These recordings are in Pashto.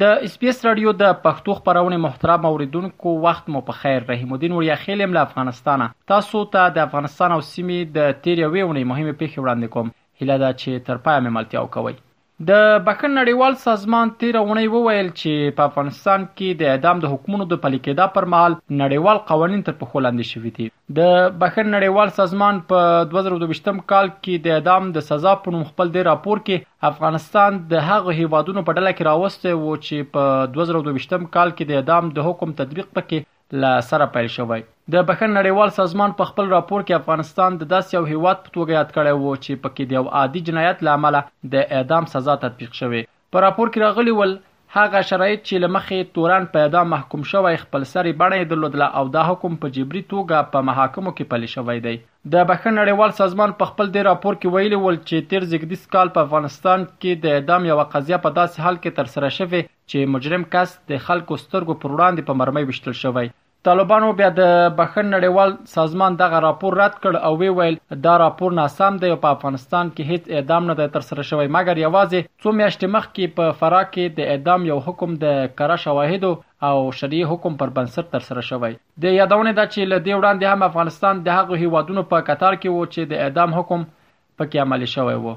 د اس بي اس رادیو د پښتو خبرونه محترم اوریدونکو وخت مو په خیر رحیم الدین وړیا خیل یم له افغانستانه تاسو ته د افغانستان او سیمې د تیر یوې اونۍ مهمه پیښه وړاندې کوم هله دا چې تر پای مې ملتیا وکوي د بخښن نړیوال سازمان تیر اونۍ وویل چې په افغانستان کې د اعدام د حکمونو د پلي کېدا پر مهال نړیوال قوانین تر پخو لاندې شوي دي د بښنې نړیوال سازمان په دوه زره او دوه کال کې د اعدام د سزا په نوم خپل دې راپور کې افغانستان د هغو هیوادونو په ډله کې راوستی و چې په دوه زره او دوه کال کې د اعدام د حکم تطبیق پکې له سره پیل شوی. د بښنې نړیوال سازمان په خپل راپور کې افغانستان د داسې یو هیواد په توګه یاد کړی و چې پکې د یو عادي جنایت له امله د اعدام سزا تطبیق شوې په راپور کې راغلي ول، هغه شرایط چې له مخې تورن په اعدام محکوم شوی خپلسرې بڼه یې درلودله او دا حکم په جبري توګه په محاکمو کې پلی شوی دی. د بښنې نړیوال سازمان په خپل دې راپور کې ویلي ول چې تېر زېږدیز کال په افغانستان کې د اعدام یوه قضیه په داسې حال کې ترسره شوې چې مجرم کس د خلکو سترګو پر وړاندې په مرمۍ ویشتل شوی طالبانو بیا د بخښن نړیوال سازمان دغه راپور رد کړ او وی ویل دا راپور ناسم دی او په افغانستان کې هیڅ اعدام نه دی تر سره شوی مګر یوازې څو میاشتې مخکې په فراه کې د اعدام یو حکم د کره شواهدو او شرعي حکم پر بنسټ تر سره شوی د یادونې ده چې له دې وړاندې هم افغانستان د هغو هیوادونو په کتار کې وو چې د اعدام حکم په کې عملي شوی وو.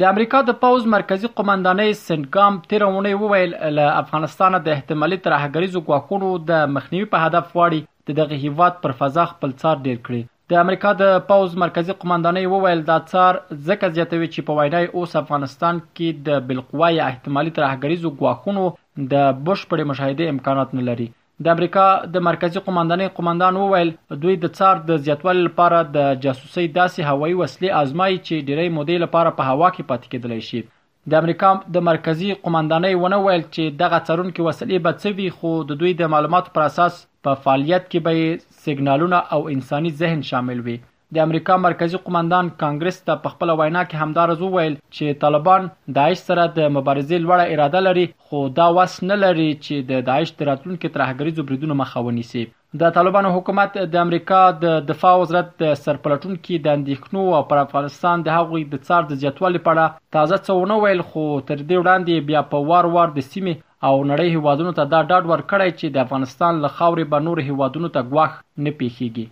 د امریکا د پوځ مرکزي قومندانۍ سنټګام تیر اونۍ وویل له افغانستان د احتمالي ترهګریزو ګواښونو د مخنیوي په هدف غواړي د دغه هیواد پر فضا خپل څار ډیر کړي د امریکا د پوځ مرکزي قوماندانۍ وویل دا څار ځکه زیاتوي چې په وینا یې اوس افغانستان کې د بالقوا یا احتمالي ترهګریزو ګواښونو د بشپړې مشاهدې امکانات نه لري د امریکا د مرکزي قوماندانۍ قوماندان وویل دوی د څار د زیاتوالي لپاره د جاسوسۍ داسې هوایي وسلې آزمایي چې ډیری مودې لپاره په هوا کې پاتې کېدلی شي د امریکا د مرکزي قوماندانۍ ونه ویل چې دغه څارونکې وسلې به څه وي خو د دوی د معلوماتو پر اساس په فعالیت کې به یې سیګنالونه او انساني ذهن شامل وي. د امریکا مرکزي قوماندان کانګرس ته په خپله وینا کې همداراز وویل چې طالبان داعش سره د مبارزې لوړه اراده لري خو دا وس نه لري چې د داعش د راتلونکي ترهګریزو بریدونو مخه ونیسي. د طالبانو حکومت د امریکا د دفاع وزارت د سرپلټونکي د اندېښنو او پر افغانستان د هغوی د څار د زیاتوالي په اړه تازه څه ونه ویل خو تر دې وړاندې بیا په وار وار د سیمې او نړۍ هیوادونو ته دا ډاډ ورکړی چې د افغانستان له خاورې به نور هیوادونو ته ګواښ نه پیښیږي.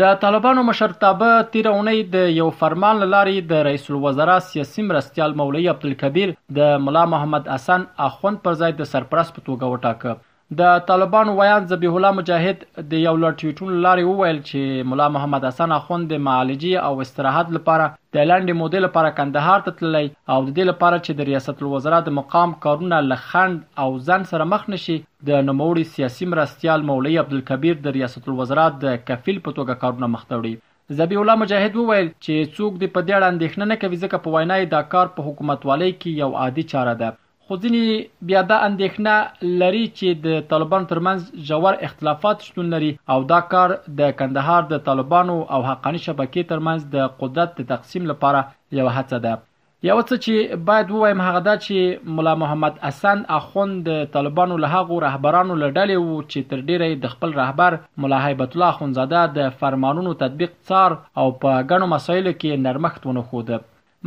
د طالبانو مشرتابه تیره اونۍ د یو فرمان له لارې د رئیس الوزرا سیاسي مرستیال مولوي عبدالکبیر د ملا محمد حسن اخوند پر ځای د سرپرست په توګه وټاکه. د طالبانو ویاند ذبیح الله مجاهد د یو لړ ټویټونو له لارې وویل چې ملا محمد حسن اخوند د معالجې او استراحت لپاره د لنډې مودې لپاره کندهار ته تللی او د دې لپاره چې د ریاست الوزرا د مقام کارونه له خنډ او ځنډ سره مخ نه شي د نوموړي سیاسي مرستیال مولوي عبدالکبیر د ریاست الوزرا د کفیل په توګه کارونه مخته وړي. ذبیح الله مجاهد وویل چې څوک دې په دې اړه اندېښنه نه کوي ځکه په وینا یې دا کار په حکومتوالۍ کې یو عادي چاره ده خو ځینې بیا دا اندېښنه لري چې د طالبانو ترمنځ ژور اختلافات شتون لري او دا کار د کندهار د طالبانو او حقاني شبکې ترمنځ د قدرت د تقسیم لپاره یوه هڅه ده. یو څه چې باید ووایم هغه دا چې ملا محمد حسن اخوند د طالبانو له هغو رهبرانو له ډلې وو چې تر ډېره یې د خپل رهبر ملا هیبت الله اخوندزاده د فرمانونو تطبیق څار او په ګڼو مسایلو کې نرمښت ونه ښود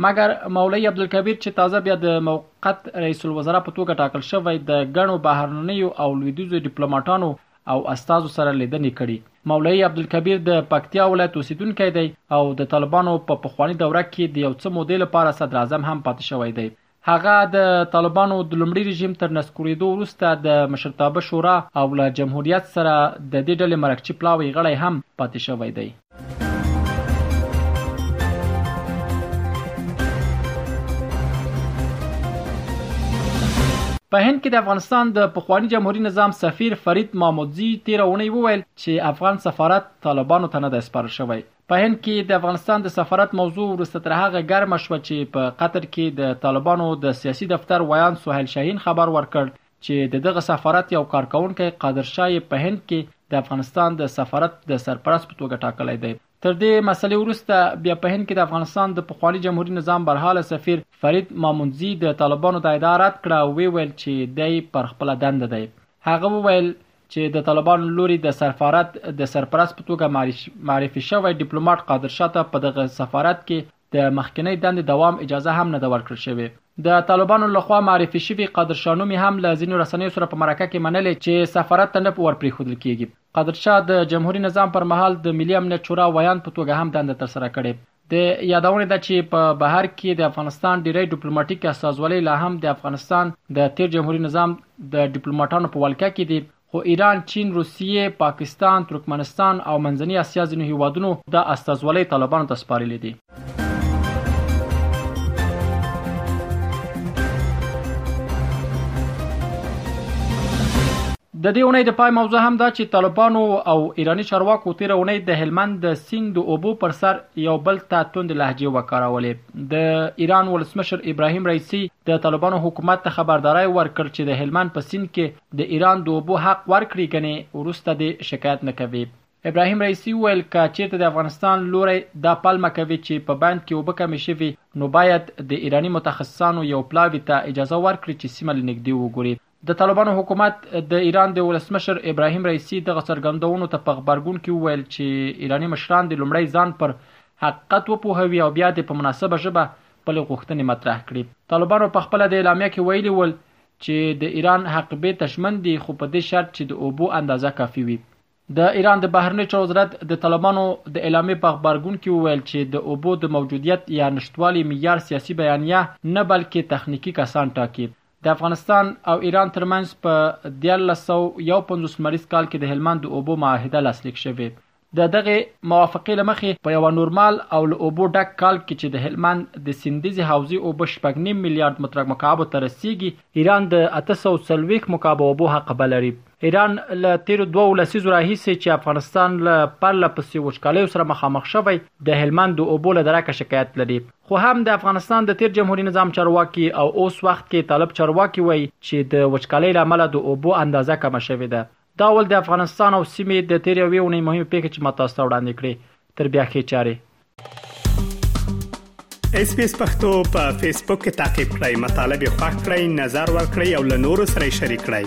مګر مولوي عبدالکبیر چې تازه بیا د موقت رئیس الوزرا په توګه ټاکل شوی د ګڼو بهرنیو او لویدیځو ډیپلوماټانو او استازو سره لیدنې کړي. مولوي عبدالکبیر د پکتیا ولایت اوسیدونکی دی او د طالبانو په پخواني دوره کې د یو څه مودې لپاره صدراعظم هم پاتې شوی دی. هغه د طالبانو د لومړي رژیم تر نسکوریدو وروسته د مشرتابه شورا او له جمهوریت سره د دې ډلې مرکچي پلاوی غړی هم پاتې شوی دی. په هند کې د افغانستان د پخوانی جمهوریت نظام سفیر فرید مامودزی تیر اونۍ وویل چې افغان سفارت طالبانو ته نه دی سپارل شوی په هند کې د افغانستان د سفارت موضوع ورسته تر هغه ګرمه شو چې په قطر کې د طالبانو د سیاسي دفتر ویاند سهیل شاهین خبر ورکړ چې د دغه سفارت یو کارکوونکی قادر شاه یې په هند کې د افغانستان د سفارت د سرپرست په توګه ټاکلی دی. تر دې مسلې وروسته بیا په هند کې د افغانستان د پخواني جمهوري نظام برحاله سفیر فرید ماموندزي د طالبانو دا ادعا رد کړه او ویې ویل چې دی پر خپله دنده دی. هغه وویل چې د طالبانو له لوري د سرفارت د سرپرست په توګه معرفي شوی ډیپلوماټ قادر شاه ته په دغه سفارت کې د مخکنۍ دندې دوام اجازه هم نه ده ورکړل شوې. د طالبانو له خوا معرفي شوي قادرشاه نومي هم له ځینو رسنیو سره په مرکه کې منلې چې سفارت ته نه ور پرېښودل کېږي. قادرشاه د جمهوري نظام پر مهال د ملي امنیت شورا ویاند په توګه هم دنده ترسره کړې. د یادونې ده چې په بهر کې د افغانستان ډېری ډیپلوماټیکې استازولۍ لا هم د افغانستان د تېر جمهوري نظام د ډیپلوماټانو په ولکه کې دي خو ایران، چین، روسیه، پاکستان، ترکمنستان او منځنۍ اسیا ځینو هېوادونو دا استازولۍ طالبانو ته سپارلې دي. د دې اونۍ د پای موضوع هم دا چې طالبانو او ایراني چارواکو تېره اونۍ د هلمند د سیند د اوبو پر سر یو بل ته توندې لهجې وکارولې. د ایران ولسمشر ابراهیم رئیسي د طالبانو حکومت ته خبرداری ورکړ چې د هلمند په سیند کې د ایران د اوبو حق ورکړي ګنې وروسته دې شکایت نه کوي. ابراهیم رئیسي وویل، که چیرته د افغانستان لوری دا پلمه کوي چې په بند کې اوبه کمې شوي نو باید د ایراني متخصصانو یو پلاوي ته اجازه ورکړي چې سیمه له نږدې وګوري. د طالبانو حکومت د ایران د ولسمشر ابراهیم رئیسي دغه څرګندونو ته په غبرګون کې وویل چې ایراني مشران دې لومړی ځان پر حقیقت وپوهوي او بیا دې په مناسبه ژبه خپلې غوښتنې مطرح کړي. طالبانو په خپله د اعلامیه کې ویلي ول چې د ایران حقبې ته ژمن دي خو په دې شرط چې د اوبو اندازه کافي وي. د ایران د بهرنیو چارو وزارت د طالبانو د اعلامیې په غبرګون کې وویل چې د اوبو د موجودیت یا نشتوالي معیار سیاسي بیانیه نه بلکې تخنیکي کسان ټاکي. د افغانستان او ایران ترمنځ په دیارلس سوه یو پنځوس لمریز کال کې د هلمند د اوبو معاهده لاسلیک شوې د دغې موافقې له مخې په یوه نورمال او له اوبو ډک کال کې چې د هلمند د سیندیزې حوزې اوبه شپږ نیم میلیارد مترک مکعبو ته رسیږي، ایران د اته سوه څلوېښت مکعبه اوبو حقبه لري. ایران له تیرو دوو لسیزو راهیسې چې افغانستان له پرله پسې وچکالیو سره مخامخ شوی، د هلمند د اوبو له درکه شکایت لري. خو هم د افغانستان د تیر جمهوري نظام چارواکي او اوس وخت کې طالب چارواکي وایي چې د وچکالۍ له امله د اوبو اندازه کمه شوې ده دا ول د افغانستان او سیمې د تیر یوې اونۍ مهمې پېښې چې ما تاسو ته وړاندې کړې تر بیا ښې چارې اس پی اس پختو په فیسبوک کې تا کې پلی مطلب یو فاک کړئ نظر ور کړئ او له نورو سره شریک کړئ